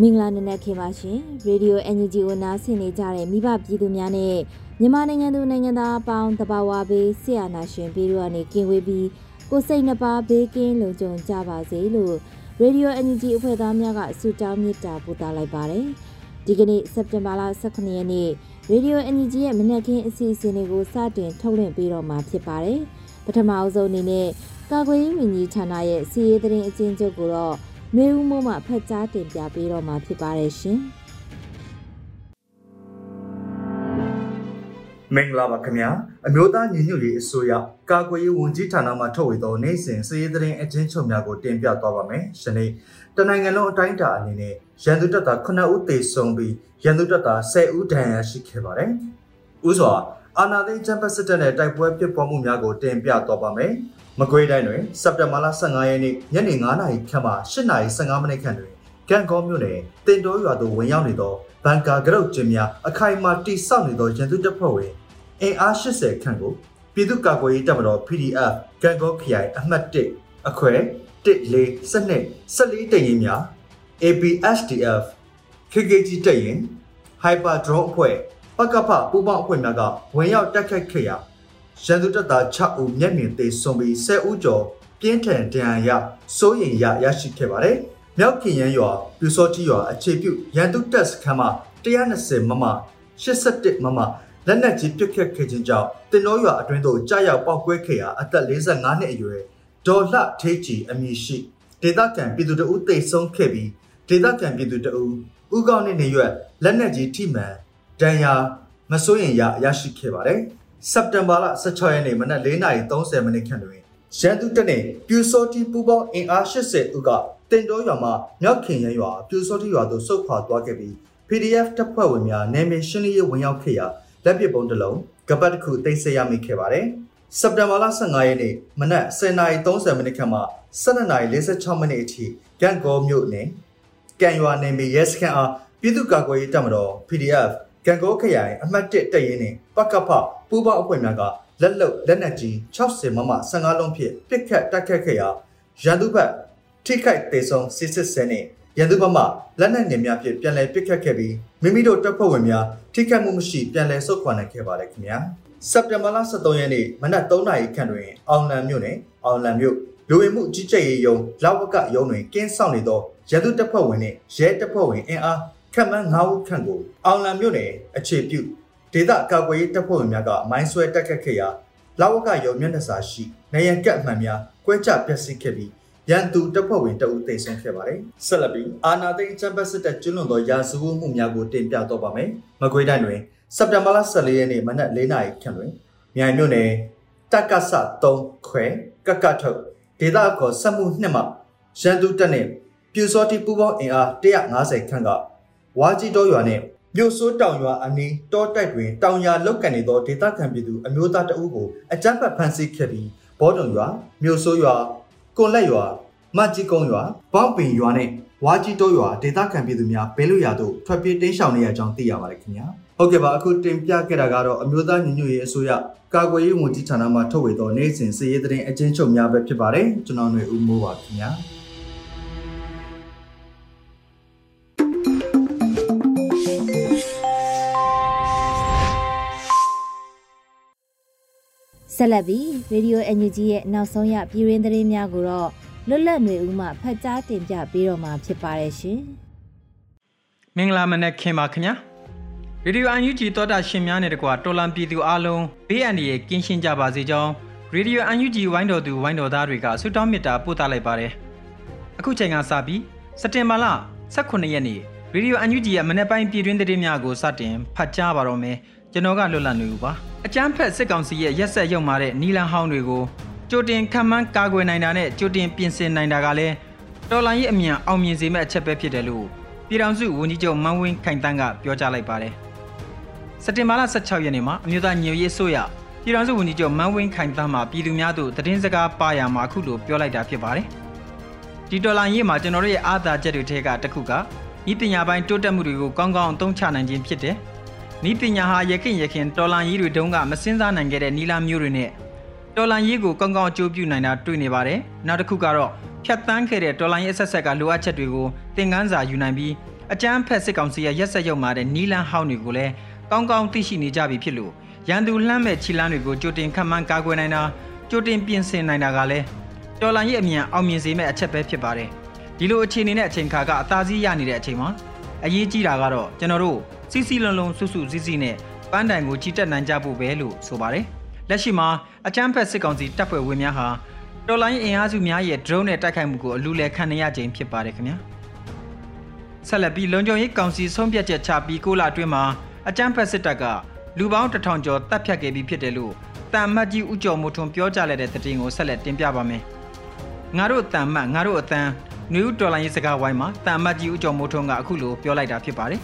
မင်္ဂလာနံနက်ခင်းပါရှင်ရေဒီယို NUG ကိုနားဆင်နေကြတဲ့မိဘပြည်သူများနဲ့မြန်မာနိုင်ငံသူနိုင်ငံသားအပေါင်းတဘာဝဘေးဆရာနာရှင်ပြည်တို့ကနေကင်ဝေးပြီးကိုစိတ်နှပါဘေးကင်းလုံခြုံကြပါစေလို့ရေဒီယို NUG အဖွဲ့သားများကဆုတောင်းမေတ္တာပို့သလိုက်ပါတယ်ဒီကနေ့စက်တင်ဘာလ18ရက်နေ့ရေဒီယို NUG ရဲ့မနက်ခင်းအစီအစဉ်တွေကိုစတင်ထုတ်လွှင့်ပေးတော့မှာဖြစ်ပါတယ်ပထမအဆုံးအနေနဲ့ ကာကွယ်ရေးဝန်ကြီးဌာနရဲ့စီရေးသတင်းအကျဉ်းချုပ်ကိုတော့မေဦးမိုးမှဖတ်ကြားတင်ပြပေးတော့မှာဖြစ်ပါတယ်ရှင်။မင်္ဂလာပါခင်ဗျာအမျိုးသားညီညွတ်ရေးအစိုးရကာကွယ်ရေးဝန်ကြီးဌာနမှထုတ်ဝေသောနိုင်စဉ်စည်ရေးသတင်းအချင်းချုပ်များကိုတင်ပြသွားပါမယ်။ယနေ့တနိုင်ငံလုံးအတိုင်းအတာအနေနဲ့ရန်သူတပ်သား9ဦးသေဆုံးပြီးရန်သူတပ်သား10ဦးဒဏ်ရာရှိခဲ့ပါတယ်။ဥစွာအာနာသိန်းချမ်ပတ်စစ်တပ်နဲ့တိုက်ပွဲဖြစ်ပွားမှုများကိုတင်ပြသွားပါမယ်။ မကွေးတိုင်းတွင်စက်တင်ဘာလ15ရက်နေ့ညနေ9:00နာရီခန့်မှ8:15မိနစ်ခန့်တွင်ကံကောမြို့နယ်တင်တိုးရွာသို့ဝင်ရောက်နေသောဘန်ကာကရုတ်ကျင်းများအခိုင်အမာတိစောက်နေသောရန်သူတပ်ဖွဲ့ဝင်အင်အား80ခန့်ကိုပြည်သူ့ကာကွယ်ရေးတပ်မတော် PDF ကံကောခရိုင်အမှတ်1အခွဲ14စနစ်14တရင်များ APSDF KKG တရင် Hyper Drone အဖွဲ့ပကဖပူပေါင်းအဖွဲ့များကဝင်ရောက်တိုက်ခိုက်ခဲ့ရာ ရန်သူတပ်သား6ဦးမျက်မြင်သေဆုံးပြီး10ဦးကျော်ပြင်းထန်ဒဏ်ရာရစိုးရိမ်ရရရှိခဲ့ပါတယ်။မြောက်ခင်ရန်ရွာပြူစောတိရွာအခြေပြုရန်သူတပ်စခန်းမှာ120မမ81မမလက်နက်ကြီးပစ်ခတ်ခဲ့ခြင်းကြောင့်တင်တော်ရွာအတွင်းသို့ကြားရောက်ပောက်ကွဲခဲ့ရာအသက်45နှစ်အရွယ်ဒေါ်လှထေးကြည်အမည်ရှိဒေသခံပြည်သူတအုပ်တိတ်ဆုံးခဲ့ပြီးဒေသခံပြည်သူတအုပ်ဥကောင်းနဲ့နေရွက်လက်နက်ကြီးထိမှန်ဒဏ်ရာမစိုးရင်ရရရှိခဲ့ပါတယ်။ စက်တင်ဘာလ16ရက်နေ့မနက်4:30မိနစ်ခန့်တွင်ရန်သူတပ်နှင့်ပြူစောတိပူပေါင်းအင်အား80ဦးကတင်တော်ရွာမှမြောက်ခင်ရန်ရွာပြူစောတိရွာသို့ဆုတ်ခွာသွားခဲ့ပြီး PDF တပ်ဖွဲ့ဝင်များနယ်မြေရှင်းလင်းရေးဝင်ရောက်ခဲ့ရာလက်ပစ်ပုံးတစ်လုံးကပတ်တစ်ခုတိတ်ဆိတ်ရမိခဲ့ပါတယ်။စက်တင်ဘာလ15ရက်နေ့မနက်10:30မိနစ်ခန့်မှ12:46မိနစ်အထိကန့်ကောမြို့နယ်ကံရွာနယ်မြေရဲစခန်းအားပြည်သူ့ကာကွယ်ရေးတပ်မတော် PDF ကံကောခရိုင်အမှတ်1တပ်ရင်းနှင့်ပကဖပူးပေါင်းအဖွဲ့များကလက်လုံလက်နက်ကြီး60မမ15လုံးဖြင့်ပစ်ခတ်တိုက်ခတ်ခဲ့ရာရန်သူဘက်ထိခိုက်ဒေဆုံးစစ်စစ်ဆဲနှင့်ရန်သူဘက်မှလက်နက်ငယ်များဖြင့်ပြန်လည်ပစ်ခတ်ခဲ့ပြီးမိမိတို့တပ်ဖွဲ့ဝင်များထိခိုက်မှုမရှိပြန်လည်ဆုတ်ခွာနိုင်ခဲ့ပါတယ်ခင်ဗျာစက်တင်ဘာလ23ရက်နေ့မနက်3နာရီခန့်တွင်အောင်လံမြို့နယ်အောင်လံမြို့လူဝင်မှုကြီးကြပ်ရေးယုံလောက်ဝကယုံတွင်ကင်းဆောင်နေသောရန်သူတပ်ဖွဲ့ဝင်နှင့်ရဲတပ်ဖွဲ့ဝင်အင်အား ခန့်မှန်း9ဦးခန့်ကိုအောင်လံမြို့နယ်အခြေပြုဒေသကာကွယ်ရေးတပ်ဖွဲ့ဝင်များကမိုင်းဆွဲတက်ခတ်ခဲ့ရာလောက်ဝကယုံမျက်နှာစာရှိနေရန်ကတ်အမှန်များကွဲကျပျက်စီးခဲ့ပြီးရန်သူတပ်ဖွဲ့ဝင်တအုပ်သိမ်းဆုံးခဲ့ပါတယ်။ဆက်လက်ပြီးအာနာသိန်းချမ်ပတ်စစ်တပ်ကျွလွန်သောရာဇဝတ်မှုများကိုတင်ပြတော့ပါမယ်။မကွေးတိုင်းတွင်စက်တင်ဘာလ14ရက်နေ့မနက်4:00နာရီခန့်တွင်မြိုင်မြို့နယ်တက္ကဆ3ခွဲကကထုတ်ဒေသခေါ်စက်မှုနှစ်မှရန်သူတပ်နှင့်ပြူစောတိပူပေါင်းအင်အား150ခန့်က ဝါကြီးတော်ရွာနှင့်မြို့စိုးတောင်ရွာအနီးတောတိုက်တွင်တောင်ယာလောက်ကန်နေသောဒေသခံပြည်သူအမျိုးသားတအုပ်ကိုအကြမ်းဖက်ဖမ်းဆီးခဲ့ပြီးဘောတုံရွာမြို့စိုးရွာကွန်လက်ရွာမကြီးကုန်းရွာဘောင်းပင်ရွာနဲ့ဝါကြီးတိုးရွာဒေသခံပြည်သူများဘဲလို့ရတို့ထွက်ပြေးတိမ်းရှောင်နေရကြောင်းသိရပါတယ်ခင်ဗျာဟုတ်ကဲ့ပါအခုတင်ပြခဲ့တာကတော့အမျိုးသားညီညွတ်ရေးအစိုးရကာကွယ်ရေးဝန်ကြီးဌာနမှထုတ်ဝေသောနိုင်စဉ်စည်ရေးသတင်းအချင်းချုပ်များပဲဖြစ်ပါတယ်ကျွန်တော်ຫນွေဦးမိုးပါခင်ဗျာ ဆက်လက်ပြီး Radio NUG ရဲ့နောက်ဆုံးရပြည်ရင်းသတင်းများကိုတော့လွတ်လပ်နေဦးမှဖတ်ကြားတင်ပြပေးတော့မှာဖြစ်ပါတယ်ရှင်။မင်္ဂလာမနက်ခင်ပါခင်ဗျာ။ရေဒီယိုအန်ယူဂျီသောတာရှင်များနဲ့တကွာတော်လံပြည်သူအားလုံးဘေးအန္တရာယ်ကင်းရှင်းကြပါစေကြောင်းရေဒီယိုအန်ယူဂျီဝိုင်းတော်သူဝိုင်းတော်သားတွေကဆုတောင်းမေတ္တာပို့သလိုက်ပါတယ်။အခုချိန်ကစပြီးစက်တင်ဘာလ18ရက်နေ့ရေဒီယိုအန်ယူဂျီရဲ့မနေ့ပိုင်းပြည်တွင်းသတင်းများကိုစတင်ဖတ်ကြားပါတော့မယ်။ ကျွန်တော်ကလွတ်လပ်နေဦးပါ။အကြမ်းဖက်စစ်ကောင်စီရဲ့ရက်ဆက်ရုံမာတဲ့နီလန်ဟောင်းတွေကိုကြိုတင်ခံမှန်းကာကွယ်နိုင်တာနဲ့ကြိုတင်ပြင်ဆင်နိုင်တာကလည်းတော်လိုင်းရဲ့အမြန်အောင်မြင်စေမယ့်အချက်ပဲဖြစ်တယ်လို့ပြည်ထောင်စုဝန်ကြီးချုပ်မန်းဝင်းခိုင်တန်းကပြောကြားလိုက်ပါတယ်။စက်တင်ဘာလ16ရက်နေ့မှာအမျိုးသားညွေရေးဆိုရပြည်ထောင်စုဝန်ကြီးချုပ်မန်းဝင်းခိုင်တန်းမှပြည်သူများသို့သတင်းစကားပါရမှာအခုလိုပြောလိုက်တာဖြစ်ပါတယ်။ဒီတော်လိုင်းရေးမှာကျွန်တော်တို့ရဲ့အားသာချက်တွေထဲကတစ်ခုကဤပညာပိုင်းတိုးတက်မှုတွေကိုကောင်းကောင်းအသုံးချနိုင်ခြင်းဖြစ်တယ်။ ဤပညာဟာရခင်ရခင်တော်လိုင်းရေးတွေတုန်းကမစင်းစားနိုင်ခဲ့တဲ့နီလာမျိုးတွေနဲ့တော်လန်ရေးကိုကောင်းကောင်းအကျိုးပြုနိုင်တာတွေ့နေပါတယ်။နောက်တစ်ခုကတော့ဖြတ်တန်းခဲ့တဲ့တော်လန်ရေးအဆက်ဆက်ကလိုအပ်ချက်တွေကိုသင်ခန်းစာယူနိုင်ပြီးအကြမ်းဖက်စစ်ကောင်စီရဲ့ရက်ဆက်ရုံမာတဲ့နီလန်ဟောင်းတွေကိုလည်းကောင်းကောင်းသိရှိနေကြပြီဖြစ်လို့ရန်သူလှမ်းမဲ့ခြိလန်းတွေကိုကြိုတင်ခတ်မှန်းကာကွယ်နိုင်တာကြိုတင်ပြင်ဆင်နိုင်တာကလည်းတော်လန်ရေးအမြန်အောင်မြင်စေမယ့်အချက်ပဲဖြစ်ပါတယ်။ဒီလိုအခြေအနေနဲ့အချိန်ခါကအသာစီးရနေတဲ့အချိန်မှာ အရေးကြီးတာကတော့ကျွန်တော်တို့စီစီလုံးလုံးစွစွစည်းစည်းနဲ့ပန်းတိုင်ကိုကြီးတက်နိုင်ကြဖို့ပဲလို့ဆိုပါတယ်။လက်ရှိမှာအကြမ်းဖက်စစ်ကောင်စီတပ်ဖွဲ့ဝင်များဟာတော်လိုင်းအင်အားစုများရဲ့ drone နဲ့တိုက်ခိုက်မှုကိုအလူလယ်ခံနေရခြင်းဖြစ်ပါတယ်ခင်ဗျာဆက်လက်ပြီးလုံခြုံရေးကောင်စီဆုံးဖြတ်ချက်ချပြီးကိုလာအတွင်းမှာအကြမ်းဖက်စစ်တပ်ကလူပေါင်းတထောင်ကျော်တပ်ဖြတ်ခဲ့ပြီးဖြစ်တယ်လို့တန်မတ်ကြီးဦးကျော်မိုးထွန်းပြောကြားလိုက်တဲ့သတင်းကိုဆက်လက်တင်ပြပါမယ်ငါတို့တန်မတ်ငါတို့အတန်း နယူးတော်လိုင်းရေးစကားဝိုင်းမှာတန်မတ်ကြီးဦးကျော်မိုးထွန်းကအခုလိုပြောလိုက်တာဖြစ်ပါတယ်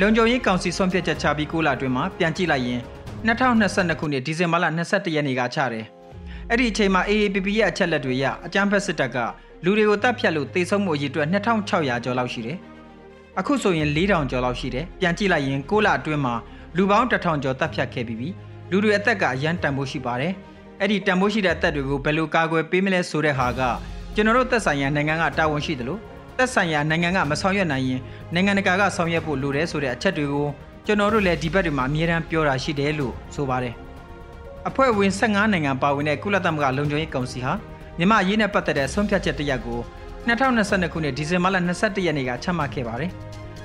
လုံခြုံရေးကောင်စီဆုံးဖြတ်ချက်ချပြီးကိုလာအတွင်းမှာပြန်ကြည့်လိုက်ရင်2022ခုနှစ်ဒီဇင်ဘာလ22ရက်နေ့ကချတယ်။အဲ့ဒီအချိန်မှာ AAPP ရဲ့အချက်လက်တွေရအကြမ်းဖက်စစ်တပ်ကလူတွေကိုတပ်ဖြတ်လို့တေဆုံးမှုအရေအတွက်2600ကျော်လောက်ရှိတယ်။အခုဆိုရင်4000ကျော်လောက်ရှိတယ်။ပြန်ကြည့်လိုက်ရင်6လအတွင်းမှာလူပေါင်း1000ကျော်တပ်ဖြတ်ခဲ့ပြီးပြီ။လူတွေအသက်ကအရန်တန်ဖိုးရှိပါတယ်။အဲ့ဒီတန်ဖိုးရှိတဲ့အသက်တွေကိုဘယ်လိုကာကွယ်ပေးမလဲဆိုတဲ့ဟာက ကျွန်တော်တို့သက်ဆိုင်ရာနိုင်ငံကတာဝန်ရှိတယ်လို့သက်ဆိုင်ရာနိုင်ငံကမဆောင်ရွက်နိုင်ရင်နိုင်ငံတကာကဆောင်ရွက်ဖို့လိုတယ်ဆိုတဲ့အချက်တွေကိုကျွန်တော်တို့လည်းဒီဘက်တွေမှာအမြဲတမ်းပြောတာရှိတယ်လို့ဆိုပါတယ်အဖွဲ့ဝင်15နိုင်ငံပါဝင်တဲ့ကုလသမဂ္ဂလုံခြုံရေးကောင်စီဟာမြန်မာအရေးနဲ့ပတ်သက်တဲ့ဆုံးဖြတ်ချက်တရက်ကို2022ခုနှစ်ဒီဇင်ဘာလ22ရက်နေ့ကချမှတ်ခဲ့ပါတယ်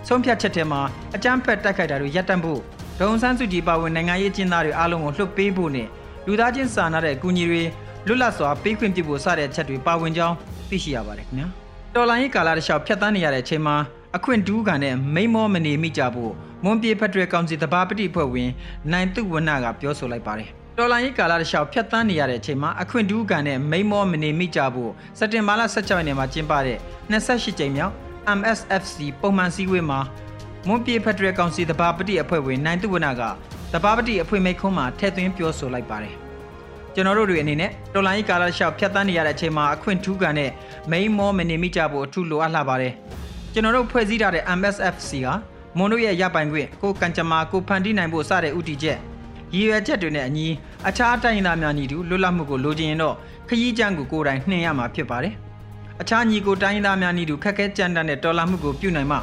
ဆုံးဖြတ်ချက်ထဲမှာအကြမ်းဖက်တိုက်ခိုက်တာတွေရပ်တန့်ဖို့ဒုံဆန်းစုကြည်ပါဝင်နိုင်ငံရေးကျင်းသားတွေအားလုံးကိုလွှတ်ပေးဖို့နဲ့လူသားချင်းစာနာတဲ့အကူအညီတွေ လွတ်လပ်စွာပေးခွင့်ပြုဖို့စတဲ့ချက်တွေပါဝင်ကြောင်းသိရှိရပါတယ်ခင်ဗျာတော်လိုင်းရေးကာလတစ်လျှောက်ဖြတ်တန်းနေရတဲ့အချိန်မှာအခွင့်တူးခံတဲ့မိမောမနေမိကြဖို့မွန်ပြေဖက်ဒရယ်ကောင်စီတဘာပတိဖွဲ့ဝင်နိုင်သူဝနကပြောဆိုလိုက်ပါတယ်တော်လိုင်းရေးကာလတစ်လျှောက်ဖြတ်တန်းနေရတဲ့အချိန်မှာအခွင့်တူးကန်နဲ့မိမောမနေမိကြဖို့စက်တင်ဘာလ16ရက်နေ့မှာကျင်းပတဲ့28ကြိမ်မြောက် MSFC ပုံမှန်စည်းဝေးမှာမွန်ပြေဖက်ဒရယ်ကောင်စီတဘာပတိအဖွဲ့ဝင်နိုင်သူဝနကတဘာပတိအဖွဲ့မိတ်ခွန်းမှာထည့်သွင်းပြောဆိုလိုက်ပါတယ် ကျွန်တော်တို့တွေအနေနဲ့တော်လိုင်းရေးကာလတစ်လျှောက်ဖြတ်တန်းနေရတဲ့အချိန်မှာအခွင့်ထူးကန်နဲ့မိမောမနေမိကြဖို့အထူးလိုအပ်လာပါတယ်ကျွန်တော်တို့ဖွဲ့စည်းထားတဲ့ MSFC ကမွန်တို့ရဲ့ရပိုင်ခွင့်ကိုကန်ချမာကိုဖန်တီးနိုင်ဖို့စတဲ့ဥတီချက်ရည်ရွယ်ချက်တွေနဲ့အညီအခြားတိုင်းသားများညီတူလွတ်လပ်မှုကိုလိုချင်ရင်တော့ခရီးကြမ်းကိုကိုယ်တိုင်နှင်ရမှာဖြစ်ပါတယ်။အခြားညီကိုတိုင်းသားများညီတူခက်ခဲကြမ်းတမ်းတဲ့တော်လှန်မှုကိုပြုနိုင်မှ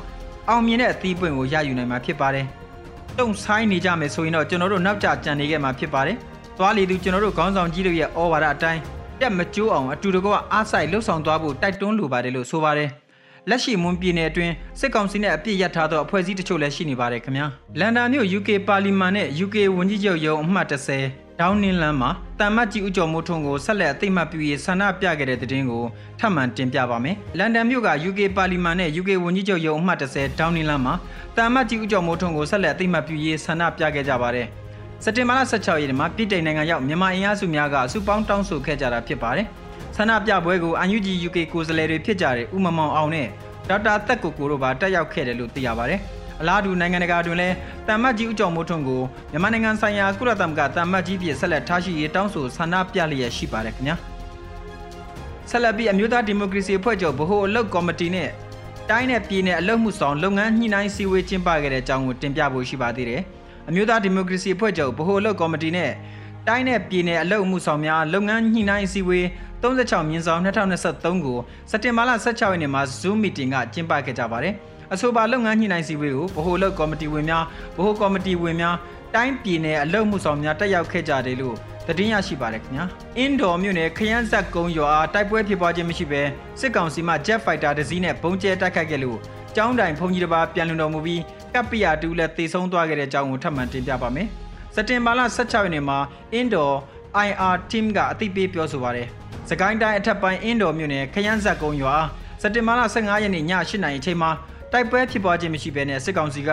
အောင်မြင်တဲ့အသီးပွင့်ကိုရယူနိုင်မှာဖြစ်ပါတယ်။တုံဆိုင်နေကြမယ်ဆိုရင်တော့ကျွန်တော်တို့နောက်ကျကြံနေခဲ့မှာဖြစ်ပါတယ်။ သွားလေသူကျွန်တော်တို့ခေါင်းဆောင်ကြီးတို့ရဲ့ဩဝါဒအတိုင်းတက်မကျိုးအောင်အတူတကွအားဆိုင်လှုပ်ဆောင်သွားဖို့တိုက်တွန်းလိုပါတယ်လို့ဆိုပါတယ်။လက်ရှိမွန်ပြည်နယ်အတွင်းစစ်ကောင်စီနဲ့အပြစ်ရထားသောအဖွဲ့အစည်းတချို့လည်းရှိနေပါတယ်ခင်ဗျာလန်ဒန်မြို့ UK ပါလီမန်နဲ့ UK ဝန်ကြီးချုပ်ရုံးအမှတ်30ဒေါင်းနင်းလန်းမှာတမ်မတ်ကြီးဦးကျော်မိုးထွန်းကိုဆက်လက်အသိမှတ်ပြုရေးဆန္ဒပြခဲ့တဲ့တဲ့တင်ကိုထပ်မံတင်ပြပါမယ်။လန်ဒန်မြို့က UK ပါလီမန်နဲ့ UK ဝန်ကြီးချုပ်ရုံးအမှတ်30ဒေါင်းနင်းလန်းမှာတမ်မတ်ကြီးဦးကျော်မိုးထွန်းကိုဆက်လက်အသိမှတ်ပြုရေးဆန္ဒပြခဲ့ကြပါတယ်။ စက်တင်ဘာလ16ရက်နေ့မှာပြည်တိုင်နိုင်ငံရောက်မြန်မာအင်အားစုများကစုပေါင်းတောင်းဆိုခဲ့ကြတာဖြစ်ပါတယ်။ဆန္ဒပြပွဲကို UNG UK ကိုယ်စားလှယ်တွေဖြစ်ကြတဲ့ဦးမမောင်အောင်နဲ့ဒေါက်တာသက်ကိုကိုတို့ပါတက်ရောက်ခဲ့တယ်လို့သိရပါတယ်။အလားတူနိုင်ငံတကာတွင်လည်းတမ်မတ်ကြီးဦးကျော်မိုးထွန်းကိုမြန်မာနိုင်ငံဆိုင်ရာကုလသမဂ္ဂတမ်မတ်ကြီးပြည်ဆက်လက်ထားရှိရေးတောင်းဆိုဆန္ဒပြလျက်ရှိပါတယ်ခင်ဗျာ။ဆက်လက်ပြီးအမျိုးသားဒီမိုကရေစီအဖွဲ့ချုပ်ဗဟိုအလုပ်ကော်မတီနဲ့တိုင်းနယ်ပြည်နယ်အလုပ်မှုဆောင်လုပ်ငန်းညှိနှိုင်းစည်းဝေးကျင်းပခဲ့တဲ့အကြောင်းကိုတင်ပြဖို့ရှိပါသေးတယ်။ အမျိုးသားဒီမိုကရေစီအဖွဲ့ချုပ်ဗဟိုအလုပ်ကော်မတီနဲ့တိုင်းနယ်ပြည်နယ်အလုပ်မှုဆောင်များလုပ်ငန်းညှိနှိုင်းစည်းဝေး36မြင်းဆောင်2023ကိုစက်တင်ဘာလ16ရက်နေ့မှာ Zoom meeting ကကျင်းပခဲ့ကြပါတယ်။အဆိုပါလုပ်ငန်းညှိနှိုင်းစည်းဝေးကိုဗဟိုလုပ်ကော်မတီဝင်များဗဟိုကော်မတီဝင်များတိုင်းပြည်နယ်အလုပ်မှုဆောင်များတက်ရောက်ခဲ့ကြတယ်လို့သတင်းရရှိပါတယ်ခင်ဗျာအင်ဒိုမြို့နယ်ခရမ်းဆက်ကုန်းရွာတိုက်ပွဲဖြစ်ပွားခြင်းမရှိဘဲစစ်ကောင်စီမှ Jet Fighter တစ်စီးနဲ့ပုံကျဲတိုက်ခိုက်ခဲ့လို့ကျောင်းတိုင်ဖုန်ကြီးတစ်ပါးပြန်လွန်တော်မူပြီး ကပ်ပီယာတူလည်းတေဆုံးသွားခဲ့တဲ့အကြောင်းကိုထပ်မံတင်ပြပါမယ်စက်တင်ဘာလ16ရက်နေ့မှာအင်ဒို IR team ကအသိပေးပြောဆိုပါတယ်။စကိုင်းတိုင်းအထက်ပိုင်းအင်းတော်မြို့နယ်ခရမ်းဆက်ကုန်းရွာစက်တင်ဘာလ15ရက်နေ့ည8:00နာရီအချိန်မှာတိုက်ပွဲဖြစ်ပွားခြင်းမရှိဘဲနဲ့စစ်ကောင်စီက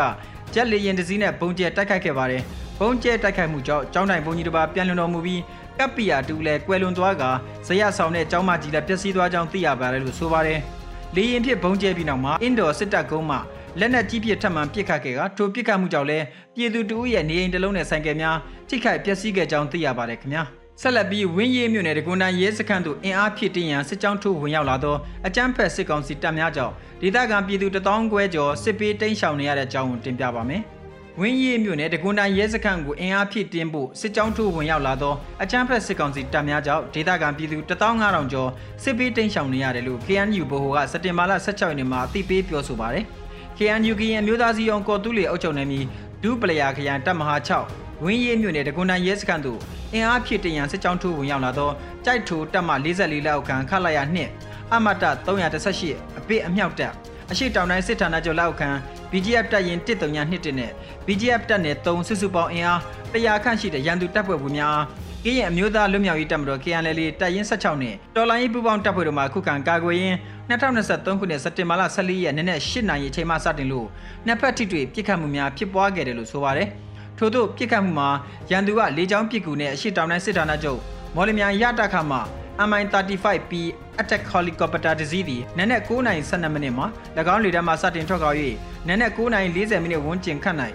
ဂျက်လေရင်တစည်းနဲ့ပုံကျဲတိုက်ခိုက်ခဲ့ပါတယ်။ပုံကျဲတိုက်ခိုက်မှုကြောင့်ကျောင်းတိုင်ဘုံကြီးတစ်ပါးပြန်လွန်တော်မူပြီးကပ်ပီယာတူလည်းကွယ်လွန်သွားကဇရဆောင်တဲ့ကျောင်းမကြီးလည်းပျက်စီးသွားကြောင်းသိရပါတယ်လို့ဆိုပါတယ်။လေရင်ဖြစ်ဘုံကျဲပြီးနောက်မှာအင်းတော်စစ်တပ်ကုန်းမှာ လက်နက်ကြီးပစ်ထပ်မံပစ်ခတ်ခဲ့ကထိုပစ်ခတ်မှုကြောင့်လည်းပြည်သူတအုပ်ရဲ့နေအိမ်တစ်လုံးနဲ့ဆိုင်ကယ်များထိခိုက်ပျက်စီးခဲ့ကြောင်းသိရပါတယ်ခင်ဗျာ။ဆက်လက်ပြီးဝင်းရီမြို့နယ်တကွန်တန်ရဲစခန်းသို့အင်အားဖြည့်တင်းရန်စစ်ကြောင်းထိုးဝင်ရောက်လာသောအကြမ်းဖက်စစ်ကောင်စီတပ်များကြောင့်ဒေသခံပြည်သူတထောင်ခွဲကျော်စစ်ပေးတိမ်းရှောင်နေရတဲ့အကြောင်းကိုတင်ပြပါမယ်။ဝင်းရီမြို့နယ်တကွန်တန်ရဲစခန်းကိုအင်အားဖြည့်တင်းဖို့စစ်ကြောင်းထိုးဝင်ရောက်လာသောအကြမ်းဖက်စစ်ကောင်စီတပ်များကြောင့်ဒေသခံပြည်သူ15000ကျော်စစ်ပေးတိမ်းရှောင်နေရတယ်လို့ KNU ဗဟိုကစက်တင်ဘာလ16ရက်နေ့မှာအသိပေးပြောဆိုပါတယ်။ KNU ကရင်မျိုးသားစီအောင်ကော်တူးလီအုပ်ချုပ်နေပြီးဒူးပလယာခရိုင်တပ်မဟာ6ဝင်းရဲမြို့နယ်တကွန်တန်ရဲစခန်းသို့အင်အားဖြည့်တင်ရန်စစ်ကြောင်းထိုးဝင်ရောက်လာသောကြိုက်ထိုတပ်မ44လက်အောက်ခံခလာရနှင့်အမတ318အပိအမြောက်တပ်အရှိတောင်တိုင်းစစ်ဌာနချုပ်လက်အောက်ခံ BGF တပ်ရင်132နဲ့ BGF တပ်နယ်3စုစုပေါင်းအင်အား100ခန့်ရှိတဲ့ရန်သူတပ်ဖွဲ့ဝင်များ ကရင်အမျိုးသားလွတ်မြောက်ရေးတပ်မတော် KNL တပ်ရင်း16နဲ့တော်လိုင်းရေးပူးပေါင်းတပ်ဖွဲ့တို့မှခုခံကာကွယ်ရင်း2023ခုနှစ်စက်တင်ဘာလ14ရက်နေ့နဲ့8နာရီအချိန်မှစတင်လို့နှစ်ဖက်ထိတွေ့ပစ်ခတ်မှုများဖြစ်ပွားခဲ့တယ်လို့ဆိုပါတယ်။ထို့သို့ပြစ်ခတ်မှုမှာရန်သူကလေကြောင်းပစ်ကူနဲ့အရှိတောင်တိုင်းစစ်ဌာနချုပ်မော်လမြိုင်ရတခမှ MI35P attack helicopter တစ်စီးသည်နနက်9:12မိနစ်မှာ၎င်းလေတပ်မှစတင်ထွက်ခွာ၍နနက်9:40မိနစ်ဝန်းကျင်ခန့်၌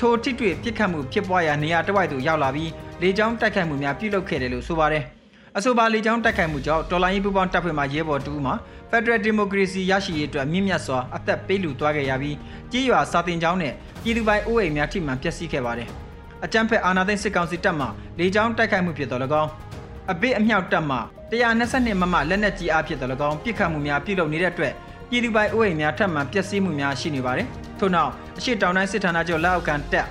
ထိုထိတွေ့ပြစ်ခတ်မှုဖြစ်ပွားရာနေရာတစ်ဝိုက်သို့ရောက်လာပြီး လေကြောင်းတိုက်ခိုက်မှုများပြုလုပ်ခဲ့တယ်လို့ဆိုပါတယ်။အဆိုပါလေကြောင်းတိုက်ခိုက်မှုကြောင့်တော်လိုင်းရေးပူးပေါင်းတပ်ဖွဲ့မှရဲဘော်တူမှ Federal Democracy ရရှိရေးအတွက်မြင့်မြတ်စွာအသက်ပေးလူသွားခဲ့ရပြီးကြေးရွာစာတင်ကျောင်းနဲ့ပြည်သူပိုင်အိုးအိမ်များထိမှန်ပျက်စီးခဲ့ပါတယ်။အကြမ်းဖက်အာဏာသိမ်းစစ်ကောင်စီတပ်မှလေကြောင်းတိုက်ခိုက်မှုဖြစ်တော်၎င်းအပိအမြောက်တပ်မှ122မမလက်နက်ကြီးအားဖြင့်တော်၎င်းပစ်ခတ်မှုများပြုလုပ်နေတဲ့အတွက်ပြည်သူပိုင်အိုးအိမ်များထပ်မံပျက်စီးမှုများရှိနေပါတယ်။ထို့နောက်အရှိတောင်တိုင်းစစ်ဌာနချုပ်လက်အောက်ခံတပ်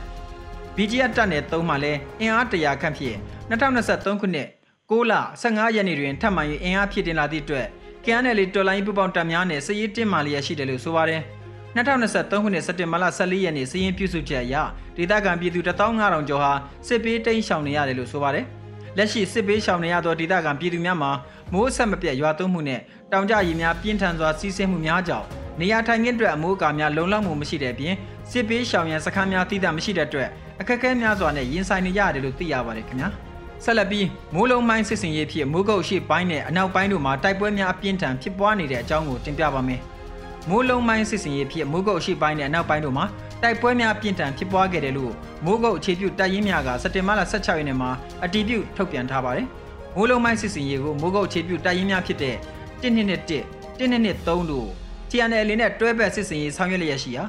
BGF တပ်နယ်3မှလည်းအင်အား100ခန့်ဖြင့်2023ခုနှစ်6လ15ရက်နေ့တွင်ထပ်မံ၍အင်အားဖြည့်တင်လာသည့်အတွက် KNL တော်လိုင်းပူပေါင်းတပ်များနဲ့စစ်ရေးတင်းမာလျက်ရှိတယ်လို့ဆိုပါတယ်။2023ခုနှစ်စက်တင်ဘာလ14ရက်နေ့စီးရင်ပြုစုချက်အရဒေသခံပြည်သူ15000ကျော်ဟာစစ်ပေးတိမ်းရှောင်နေရတယ်လို့ဆိုပါတယ်။လက်ရှိစစ်ပေးရှောင်နေရသောဒေသခံပြည်သူများမှာမိုးဆက်မပြတ်ရွာသွန်းမှုနဲ့တောင်ကျရေများပြင်းထန်စွာစီးဆင်းမှုများကြောင့်နေရာထိုင်ခင်းအတွက်အမိုးအကာများလုံလောက်မှုမရှိတဲ့အပြင်စစ်ပေးရှောင်ရန်စခန်းများတည်တာမရှိတဲ့အတွက် အခက်အခဲများစွာနဲ့ရင်ဆိုင်နေရတယ်လို့သိရပါတယ်ခင်ဗျာ။ဆက်လက်ပြီးမိုးလုံးမိုင်းစစ်စင်ရေးဖြစ်မိုးကုတ်ရှိပိုင်းနဲ့အနောက်ပိုင်းတို့မှာတိုက်ပွဲများအပြင်းထန်ဖြစ်ပွားနေတဲ့အကြောင်းကိုတင်ပြပါမယ်။မိုးလုံးမိုင်းစစ်စင်ရေးဖြစ်မိုးကုတ်ရှိပိုင်းနဲ့အနောက်ပိုင်းတို့မှာတိုက်ပွဲများပြင်းထန်ဖြစ်ပွားခဲ့တယ်လို့မိုးကုတ်အခြေပြုတပ်ရင်းများကစက်တင်ဘာလ16ရက်နေ့မှာအတည်ပြုထုတ်ပြန်ထားပါတယ်။မိုးလုံးမိုင်းစစ်စင်ရေးကိုမိုးကုတ်အခြေပြုတပ်ရင်းများဖြစ်တဲ့121 123တို့ TNL နဲ့တွဲဘက်စစ်စင်ရေးဆောင်ရွက်လျက်ရှိရာ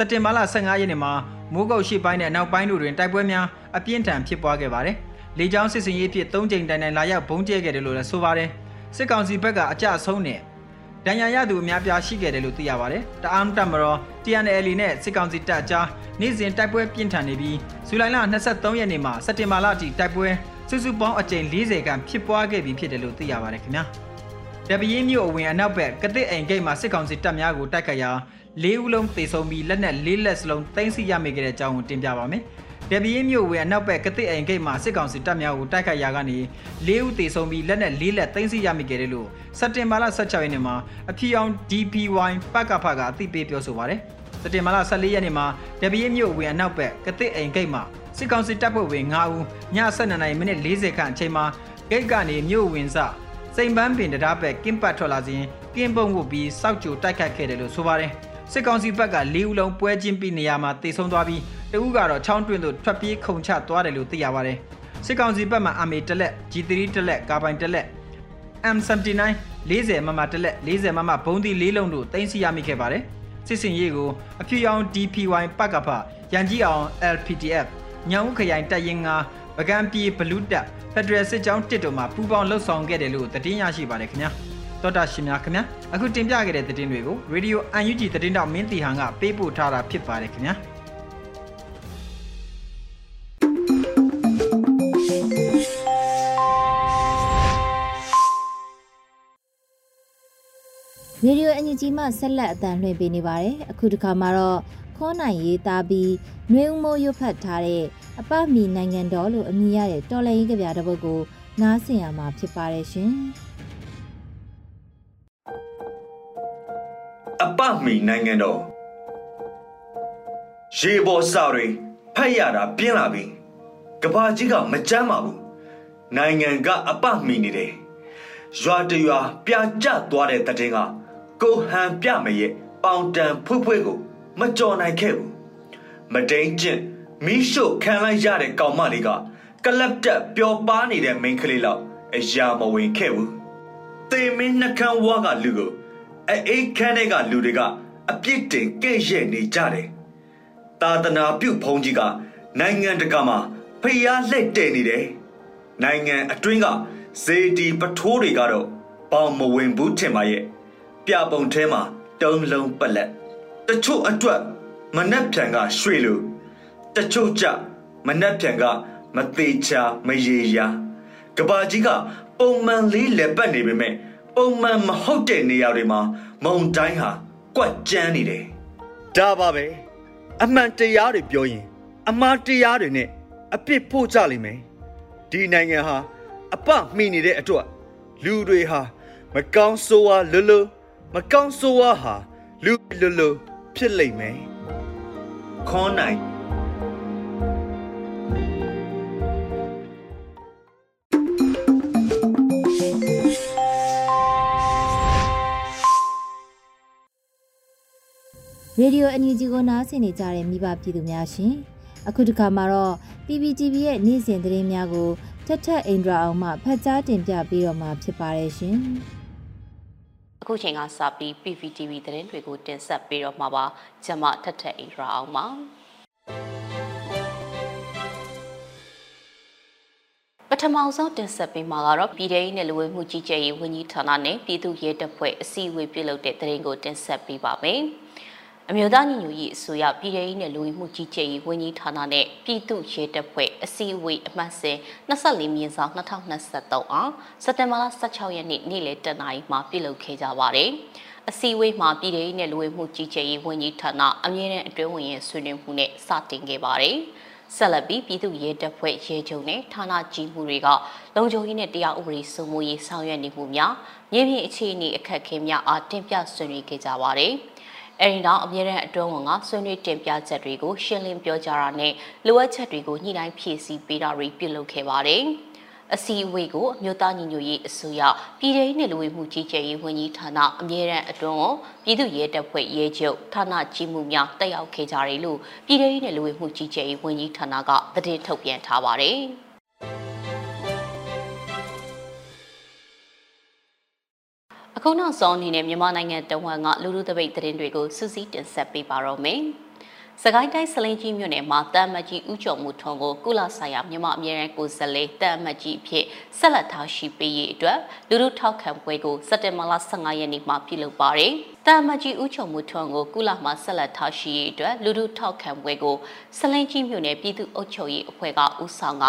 စက်တင်ဘာလ15ရက်နေ့မှာမိုးကုတ်ရှိပိုင်းနဲ့နောက်ပိုင်းတို့တွင်တိုက်ပွဲများအပြင်းထန်ဖြစ်ပွားခဲ့ပါတယ်။လေကြောင်းစစ်စင်ရေးဖြစ်၃ကြိမ်တိုင်တိုင်လာရောက်ဘုံကျဲခဲ့တယ်လို့လည်းဆိုပါတယ်။စစ်ကောင်စီဘက်ကအကြအဆုံးနဲ့ဒဏ်ရာရသူအများပြားရှိခဲ့တယ်လို့သိရပါတယ်။တအာမ်တပ်မတော် TNL နဲ့စစ်ကောင်စီတပ်အကြားနေ့စဉ်တိုက်ပွဲပြင်းထန်နေပြီးဇူလိုင်လ23ရက်နေ့မှာစက်တင်ဘာလအထိတိုက်ပွဲစုစုပေါင်းအကြိမ်40ခန့်ဖြစ်ပွားခဲ့ပြီးဖြစ်တယ်လို့သိရပါတယ်ခင်ဗျာ။တပင်းမြို့အဝင်အနောက်ဘက်ကတစ်အိမ်ဂိတ်မှာစစ်ကောင်စီတပ်များကိုတိုက်ခတ်ရာ ၄ဦးလုံးသေဆုံးပြီးလက်နက်၄လက်စလုံးတင်စီရမိခဲ့တဲ့အကြောင်းကိုတင်ပြပါမယ်။။ဒေဘီရင်မြို့ဝင်အနောက်ဘက်ကတိအိမ်ဂိတ်မှာစစ်ကောင်စီတပ်များကိုတိုက်ခိုက်ရာကနေ၄ဦးသေဆုံးပြီးလက်နက်၄လက်သိမ်းဆည်းရမိခဲ့တယ်လို့စက်တင်ဘာလ16ရက်နေ့မှာအဖြီအောင် DPY ပကဖကအသိပေးပြောဆိုပါတယ်။စက်တင်ဘာလ14ရက်နေ့မှာဒေဘီရင်မြို့ဝင်အနောက်ဘက်ကတိအိမ်ဂိတ်မှာစစ်ကောင်စီတပ်ဖွဲ့ဝင်9ဦးည7:00နာရီမိနစ်40ခန့်အချိန်မှာဂိတ်ကနေမြို့ဝင်စစိန်ပန်းပင်တရားဘက်ကင်းပတ်ထွက်လာစဉ်ကင်းပုံဝတ်ပြီးစောက်ကြိုတိုက်ခတ်ခဲ့တယ်လို့ဆိုပါတယ်။ စစ်ကောင်စီဘက်က၄ဦးလုံးပွဲချင်းပြီးနေရာမှာတေဆုံးသွားပြီးတဦးကတော့ချောင်းတွင်းသို့ထွက်ပြေးခုန်ချသွားတယ်လို့သိရပါတယ်။စစ်ကောင်စီဘက်မှ MA တလက် G3 တလက်ကာပိုင်တလက် M79 40မမတလက်40မမဘုံဒီလေးလုံးတို့တင်စီရမိခဲ့ပါတယ်။စစ်စင်ရေးကိုအဖြူရောင် DPY ပကဖရန်ကြီးအောင် LPTF ညောင်ဦးခရိုင်တပ်ရင်း9ပကံပြေဘလူးတပ်ဖက်ဒရယ်စစ်ကြောင်းတစ်တို့မှာပူးပေါင်းလှုပ်ဆောင်ခဲ့တယ်လို့သတင်းရရှိပါတယ်ခင်ဗျာ။ တော်တာရှင်များခင်ဗျာအခုတင်ပြခဲ့တဲ့သတင်းတွေကို Radio UNG သတင်းတောက်မင်းတီဟန်ကပေးပို့ထားတာဖြစ်ပါတယ်ခင်ဗျာရေဒီယိုအန်ဂျီမှဆက်လက်အတန်လှည့်ပေးနေပါတယ်။အခုတစ်ခါမှာတော့ခေါနိုင်ရေးသားပြီးနှွေဦးမိုးရွတ်ဖတ်ထားတဲ့အပမီနိုင်ငံတော်လို့အမည်ရတဲ့တော်လရင်ကြပြတပုတ်ကိုနားဆင်ရမှာဖြစ်ပါတယ်ရှင်။ မီနိုင်ငံတော်ရေပေါ်စာတွေဖတ်ရတာပြင်းလာပြီကဘာကြီးကမကြမ်းပါဘူးနိုင်ငံကအပမီနေတယ်ရွာတရွာပြာကျသွားတဲ့တည်င်းကကိုဟန်ပြမရဲ့ပေါင်တန်ဖွေးဖွေးကိုမကြော်နိုင်ခဲ့ဘူးမတိန်ကျင့်မီးရှို့ခံလိုက်ရတဲ့ကောင်မလေးကကလပ်တက်ပျော်ပါနေတဲ့မိန်းကလေးလောက်အရာမဝင်ခဲ့ဘူးသေမင်းနှကန်းဝါကလူကို အိတ်ခမ်းတဲ့ကလူတွေကအပြစ်တင်ကဲ့ရဲ့နေကြတယ်သာသနာပြုဘုံကြီးကနိုင်ငံတကာမှာဖျားလက်တဲ့နေတယ်နိုင်ငံအတွင်းကဇေဒီပထိုးတွေကတော့ပေါင်မဝင်ဘူးထင်ပါရဲ့ပြပုံထဲမှာတုံးလုံးပလက်တချို့အတွက်မနှက်ဖြန်ကရွှေလိုတချို့ကြမနှက်ဖြန်ကမသေးချာမရေရာကဘာကြီးကပုံမှန်လေးလက်ပတ်နေပေမဲ့ ပုံမှန်မဟုတ်တဲ့နေရာတွေမှာမုံတိုင်းဟာကွက်ကျန်းနေတယ်ဒါပါပဲအမှန်တရားတွေပြောရင် အမှားတရားတွေနဲ့အပြစ်ဖို့ကြလိမ့်မယ်ဒီနိုင်ငံဟာအပမှီနေတဲ့အတွက်လူတွေဟာမကောင်းဆိုးဝါလွလွမကောင်းဆိုးဝါဟာလူလွလွဖြစ်လိမ့်မယ်ခေါ်နိုင် ရေဒီယိုအန်ယူဂျီကိုနားဆင်နေကြတဲ့မိဘပြည်သူများရှင်အခုတစ်ခါမှာတော့ PPTV ရဲ့နေ့စဉ်သတင်းများကိုထက်ထက်အိန္ဒြာအောင်မှဖတ်ကြားတင်ပြပေးတော့မှာဖြစ်ပါတယ်ရှင်အခုချိန်ကစပြီး PPTV သတင်းတွေကိုတင်ဆက်ပေးတော့မှာပါကျွန်မထက်ထက်အိန္ဒြာအောင်ပါပထမဆုံးတင်ဆက်ပေးမှာကတော့ပြည်ထောင်စုလူဝင်မှုကြီးကြပ်ရေးဝန်ကြီးဌာနနဲ့ပြည်သူ့ရဲတပ်ဖွဲ့အစည်းအဝေးပြုလုပ်တဲ့သတင်းကိုတင်ဆက်ပေးပါမယ်။ အမျိုးသားညီညွတ်ရေးအစိုးရပြည်ထောင်စုနဲ့လူဝင်မှုကြီးကြပ်ရေးဝန်ကြီးဌာနနဲ့ပြည်သူ့ရဲတပ်ဖွဲ့အစည်းအဝေးအမှတ်စဉ်24မြင်းဆောင်2023အားစက်တင်ဘာလ16ရက်နေ့နေ့လယ်တနာရီမှာပြုလုပ်ခဲ့ကြပါတယ်။အစည်းအဝေးမှာပြည်ထောင်စုနဲ့လူဝင်မှုကြီးကြပ်ရေးဝန်ကြီးဌာနအမြဲတမ်းအတွင်းဝင်ရဲ့ဆွေးနွေးမှုနဲ့စတင်ခဲ့ပါတယ်။ဆက်လက်ပြီးပြည်သူ့ရဲတပ်ဖွဲ့ရဲချုပ်နဲ့ဌာနကြီးမှုတွေကလုံခြုံရေးနဲ့တရားဥပဒေစိုးမိုးရေးဆောင်ရွက်နေမှုများမြေပြင်အခြေအနေအခက်အခဲများအားတင်ပြဆွေးနွေးခဲ့ကြပါတယ်။ အဲဒီနောက်အမြဲတမ်းအတွင်းဝန်ကဆွေးနွေးတင်ပြချက်တွေကိုရှင်းလင်းပြောကြားတာနဲ့လိုအပ်ချက်တွေကိုညှိနှိုင်းဖြည့်ဆည်းပေးတာတွေပြုလုပ်ခဲ့ပါတယ်။အစည်းအဝေးကိုအမျိုးသားညီညွတ်ရေးအစိုးရပြည်ထောင်စုလူဝင်မှုကြီးကြပ်ရေးဝန်ကြီးဌာနအမြဲတမ်းအတွင်းဝန်ပြည်သူ့ရဲတပ်ဖွဲ့ရဲချုပ်ဌာနကြီးမှုများတက်ရောက်ခဲ့ကြတယ်လို့ပြည်ထောင်စုလူဝင်မှုကြီးကြပ်ရေးဝန်ကြီးဌာနကသတင်းထုတ်ပြန်ထားပါတယ်။ အခုနောက်ဆုံးအနေနဲ့မြန်မာနိုင်ငံတဝန်းကလူလူတပိတ်သတင်းတွေကိုစူးစီးတင်ဆက်ပေးပါတော့မယ်။စကိုင်းတိုင်းစလင်းကြီးမြို့နယ်မှာတမ်မကြီးဥကျော်မှုထုံကိုကုလဆိုင်ရာမြန်မာအမြဲတမ်းကိုယ်စားလှယ်တမ်မကြီးအဖြစ်ဆက်လက်ထားရှိပေးရေးအတွက်လူလူထောက်ခံပွဲကိုစက်တင်ဘာလ15ရက်နေ့မှာပြုလုပ်ပါတယ်။တမ်မကြီးဥကျော်မှုထုံကိုကုလမှာဆက်လက်ထားရှိရေးအတွက်လူလူထောက်ခံပွဲကိုစလင်းကြီးမြို့နယ်ပြည်သူ့အုပ်ချုပ်ရေးအဖွဲ့ကဦးဆောင်က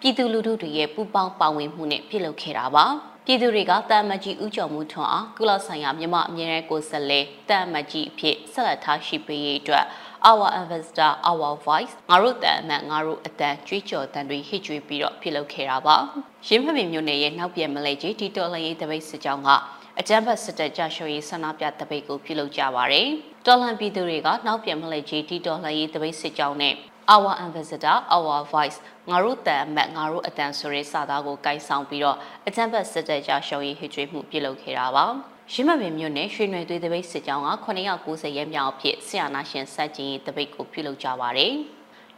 ပြည်သူလူထုတွေရဲ့ပူးပေါင်းပါဝင်မှုနဲ့ပြုလုပ်ခဲ့တာပါ။ ပြည်သူတွေကတန်မကြီးဥကြော်မှုထွန်းအားကုလဆိုင်ရာမြန်မာအမြဲတမ်းကိုယ်စားလှယ်တန်မကြီးအဖြစ်ဆက်လက်ထားရှိပေးရေးအတွက် our ambassador our voice ငါတို့တန်အမတ်ငါတို့အတန်ကြွေးကြော်တန်တွေဟစ်ကြွေးပြီးတော့ပြုလုပ်ခဲ့တာပါရင်းဖပင်မြို့နယ်ရဲ့နောက်ပြန်မလဲကြီးတီတော်လရေးတပိတ်စစ်ကြောင်းကအကြမ်းဖက်စစ်တပ်ကြရှုံးရေးဆန္ဒပြတပိတ်ကိုပြုလုပ်ကြပါတယ်တော်လန်ပြည်သူတွေကနောက်ပြန်မလဲကြီးတီတော်လရေးတပိတ်စစ်ကြောင်းနဲ့ our ambassador our voice ငါတို့တန်အမတ်ငါတို့အတန်ဆိုတဲ့စာသားကိုကိုင်ဆောင်ပြီးတော့အကြံဖက်စစ်တပ်ကြရှုံးရေးဟစ်ကြွေးမှုပြုလုပ်ခဲ့တာပါရင်းမပင်မြို့နယ်ရွှေနွယ်သွေးတပိတ်စစ်ကြောင်းက990ရဲမြောက်အဖြစ်ဆီယနာရှင်စက်ကြီးတပိတ်ကိုပြုလုပ်ကြပါတယ်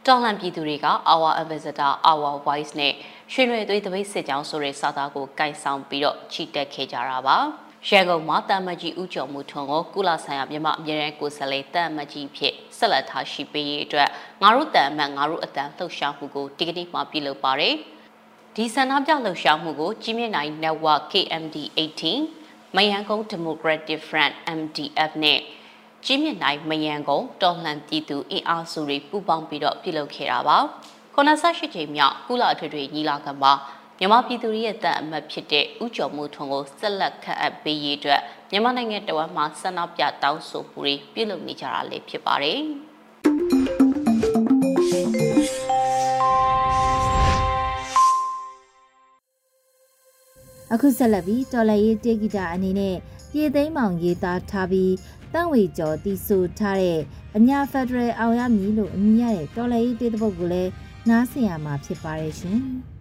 တော်လန်ပြည်သူတွေက our ambassador our voice နဲ့ရွှေနွယ်သွေးတပိတ်စစ်ကြောင်းဆိုတဲ့စာသားကိုကိုင်ဆောင်ပြီးတော့ချီတက်ခဲ့ကြတာပါ ရန်ကုန်မှာတာမကြီးဦးကျော်မှုထွန်းကိုကုလဆိုင်ရာမြန်မာအမြဲတမ်းကိုယ်စားလှယ်တာမကြီးဖြစ်ဆက်လက်ထားရှိပေးရေးအတွက်ငါတို့တန်အမတ်ငါတို့အတန်လှုပ်ရှားမှုကိုဒီကနေ့မှပြုလုပ်ပါတယ်။ဒီဆန္ဒပြလှုပ်ရှားမှုကိုကြီးမြင့်နိုင် Network KMD 18မယန်ကုန်း Democratic Front MDF နဲ့ကြီးမြင့်နိုင်မယန်ကုန်းတော်လှန်ပြည်သူအင်အားစုတွေပူးပေါင်းပြီးတော့ပြုလုပ်ခဲ့တာပါ။98ချိန်မြောက်ကုလအထွေထွေညီလာခံမှာ မြန်မာပြည်သူရဲ့တပ်အမတ်ဖြစ်တဲ့ဥကျော်မှုထွန်းကိုဆက်လက်ခန့်အပ်ပေးရေးအတွက်မြန်မာနိုင်ငံတဝက်မှာဆန္ဒပြတောင်းဆိုမှုတွေပြုလုပ်နေကြတာလည်းဖြစ်ပါတယ်။အခုဆက်လက်ပြီးတော်လရေးတေဂီတာအနေနဲ့ပြည်သိမ်းမောင်ရေးသားထားပြီးတန့်ဝေကျော်တီဆိုထားတဲ့အညာဖက်ဒရယ်အောင်ရမည်လို့အမည်ရတဲ့တော်လရေးတေးတပုတ်ကိုလည်းနားဆင်ရမှာဖြစ်ပါတယ်ရှင်။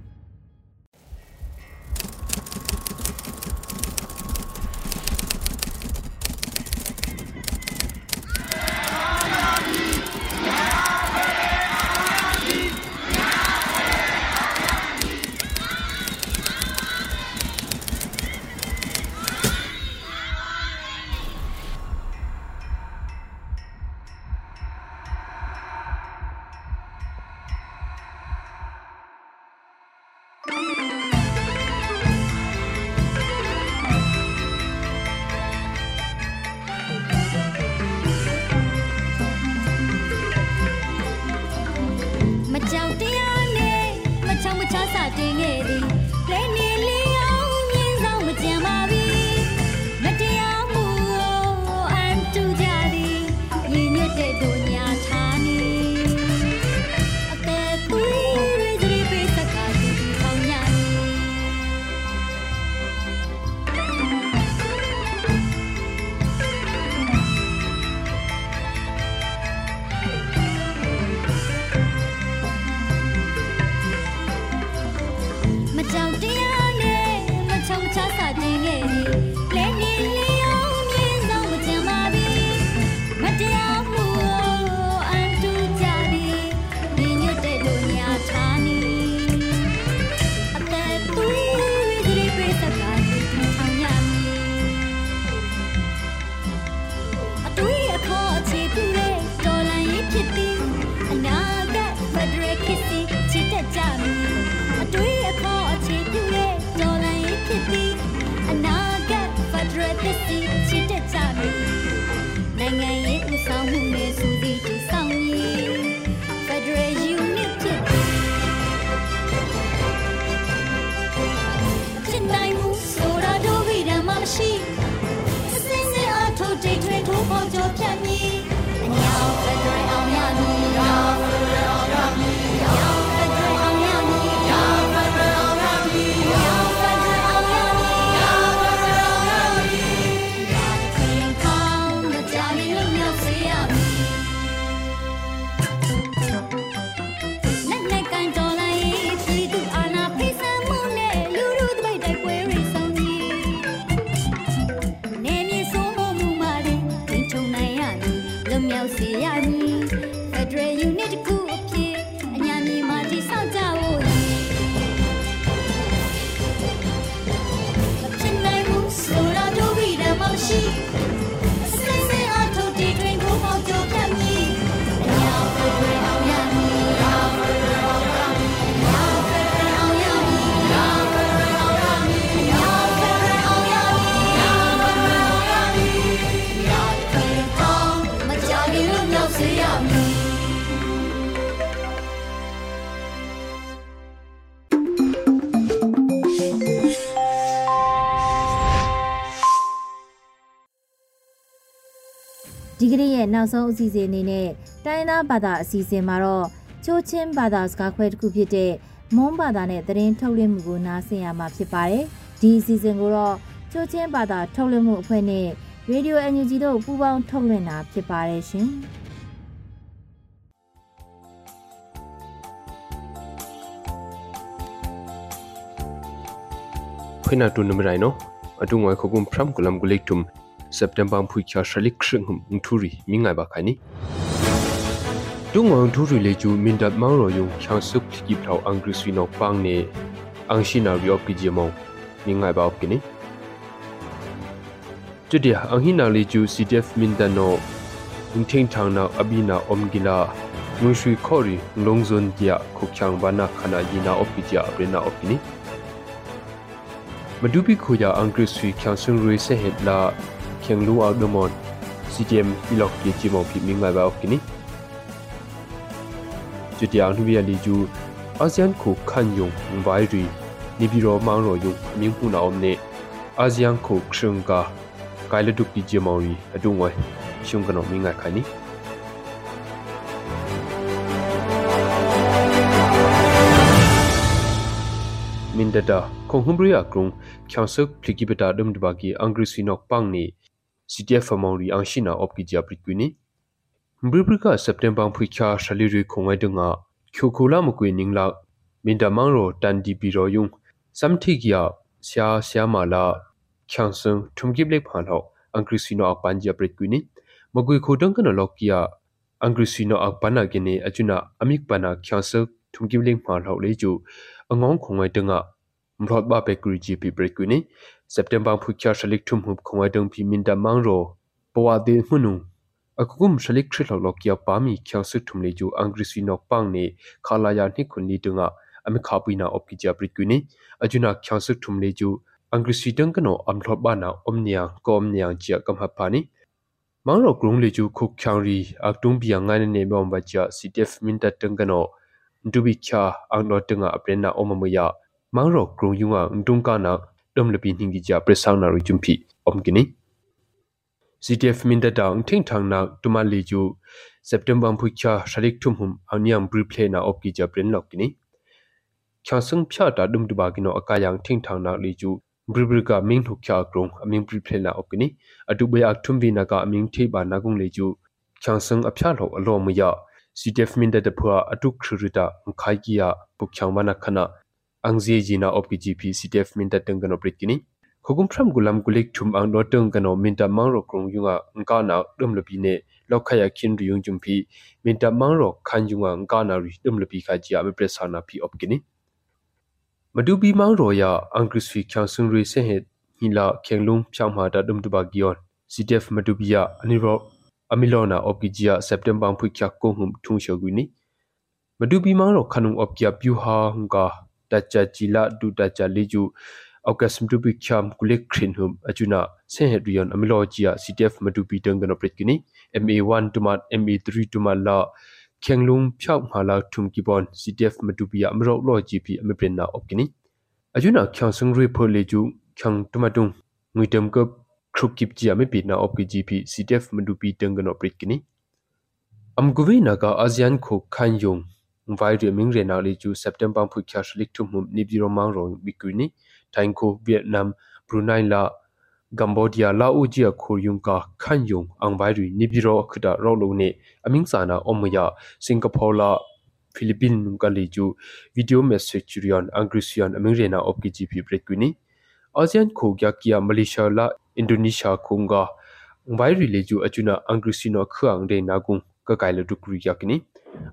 ကနေ့ရဲ့နောက်ဆုံးအစီအစဉ်အနေနဲ့တိုင်းသားဘာသာအစီအစဉ်မှာတော့ချိုးချင်းဘာသာစကားခွဲတစ်ခုဖြစ်တဲ့မွန်းဘာသာနဲ့သတင်းထုတ်လွှင့်မှုကိုနားဆင်ရမှာဖြစ်ပါတယ်။ဒီအစီအစဉ်ကိုတော့ချိုးချင်းဘာသာထုတ်လွှင့်မှုအဖွဲ့နဲ့ Radio NUG တို့ပူးပေါင်းထုတ်လွှင့်တာဖြစ်ပါတယ်ရှင်။ခွနာတုနမရိုင်နောအတုငွေခုကုမ်ဖရမ်ကလမ်ဂူလိတုမ် September phui kya shalik shring hum thuri mingai ba khani tung wang thuri le chu min dat mang ro yung khyang suk ki thau angri sui no pang ne ang shi na ryop ki jemo mingai ba op kini chudia ang hi na le chu CTF min dan no ung thing thang na abina om gila ngun shui khori longzon dia khukhyang bana khana yina op ki ja aprena op kini မဒူပီခိုယာအင်္ဂရိဆွီချန်ဆွန်ရီဆေဟက်လာ ခေငလူအောက်ဒမွန် CTM ီလော့ကီချီမောဖိမင်းငါဘာကီနီကျူတီအောင်လူဘီယာလီဂျူအာဆီယန်ခုခန်ယုံဘိုင်ရီမ ni biro mang ro yu ming hu na om ne asean ko khrung ka kai le duk ti je mauri adu ngoi shung ka no mi nga khani min data khong humbriya krung khyasuk phlikibeta dum dbagi angri sinok pangni CTF amongri angshina opki japritwini mbribrika september phikha shaliri khongai dunga khokhola mukwe ningla minda mangro tandi biro yung samthigya sia sia mala khyangsung thumgible phanho angri sino akpan japritwini magui khodang kana lokia angri sino akpana gene achuna amik pana khyasuk thumgible phanho leju angong khongai dunga mrot ba bakery gp brekwini september phukya shalik thum hup khongai dung phi minda mangro pawa de hunu akukum shalik thrilok lokia pami khyasu thumle ju angri sinok pang ne khala ya ni khunni dunga ami khapina opki ja brekwini ajuna khyasu thumle ju angri sidang kano amrot ba na omnya kom nya chia kam hapani mangro grung le ju khuk khyangri aktung bia ngai ne mom ba cha ctf minta tangano ndubi kya anglo tunga aprena omamaya mangro krung yunga ngtung na dom lepi hingi ja presang na ru chumpi omkini CTF minda dang ting thang na tuma le ju September phukcha sharik thum hum awniam briefle na opki ja pren lokini khyasung phya ta dum duba kino akayang ting thang na le ju bribrika ming thu kya krong aming briefle na opkini atu bya thum bi na ka aming thei ba na gung le ju khyasung aphya lo alo mu ya CTF minda de phua atu khruta khai kia pukhyang bana khana angzi jina opgp ctf minta tengkano pritkini khogum thram gulam gulik thum ang no tengkano minta mangro krong yunga ngka na dum lopi ne lokhaya khin ri yung jumpi minta mangro khan yunga ngka na ri dum lopi kha ji ame presana phi opkini madubi mangro ya angriswi khyang sung ri se he hila khenglung phyang ma da dum duba gion ctf madubi ya aniro amilona opgijia september phu kya ko hum thung shoguni madubi mangro khanung opkya pyu ha nga dacha jila du dacha leju august mtu bi kham kulik khrin hum ajuna se hedrion amilojia ctf matu bi tang gano pretkini ma1 tumat ma3 tumat la khenglung phyak mhala thum kibon ctf matu bi amro lo gp amipren na opkini ajuna khyang sung ri pho leju khyang tumatung nguitem ko khruk kip ji ame pi na opki gp ctf matu bi tang gano pretkini amguvi naga asean kho khan yong vai ri ming re na li chu september phu kya shlik thu mum ni biro mang ro bikuni thainko vietnam brunei la cambodia la u ji khor yung ka khan yung ang vai ri ni biro khda ro lo ne aming sa na omya singapore la philippine ka li chu video message rion angrisian aming re na opki gp brekuni asean kho kya kia malaysia la indonesia khunga vai ri le chu achuna angrisino khang de na gung ka kai la dukri yakini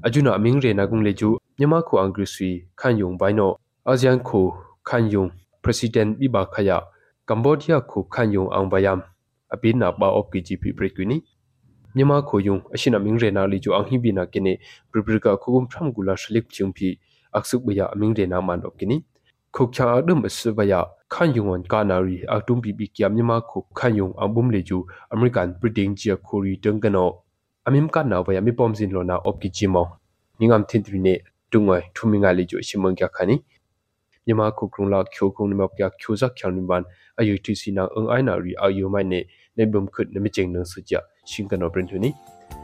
ajuna aming re na gung le ju nyama khu angri sui khan yung bai no asean khu khan yung president bi ba khaya cambodia khu khan yung ang bayam apin na ba op kgp brekwini nyama khu yung ashina ming re na li ju ang hi bi na kene priprika khugum thram gula shlik chungphi aksuk baya aming re na man op kini khuk cha adum asbaya khan yung on kanari atum bi bi kyam nyama khu khan yung ambum le ju american britain chia khori teng kano amim ka na ba yami pom zin lo na op ki chimo ningam thin tri ne tungoi thumi nga li jo shimong kya khani nyama ku krung la khyo krung nimap kya khyo za khyang nim ban ayu ti si na ang ai na ri ayu mai ne ne bum khut ne mi cheng nang su ja shin ka no prin thu ni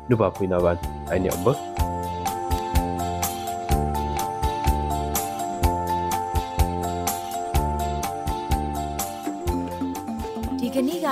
nu ba pui na ban ai ne amba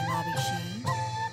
်ပါပြီရှင်။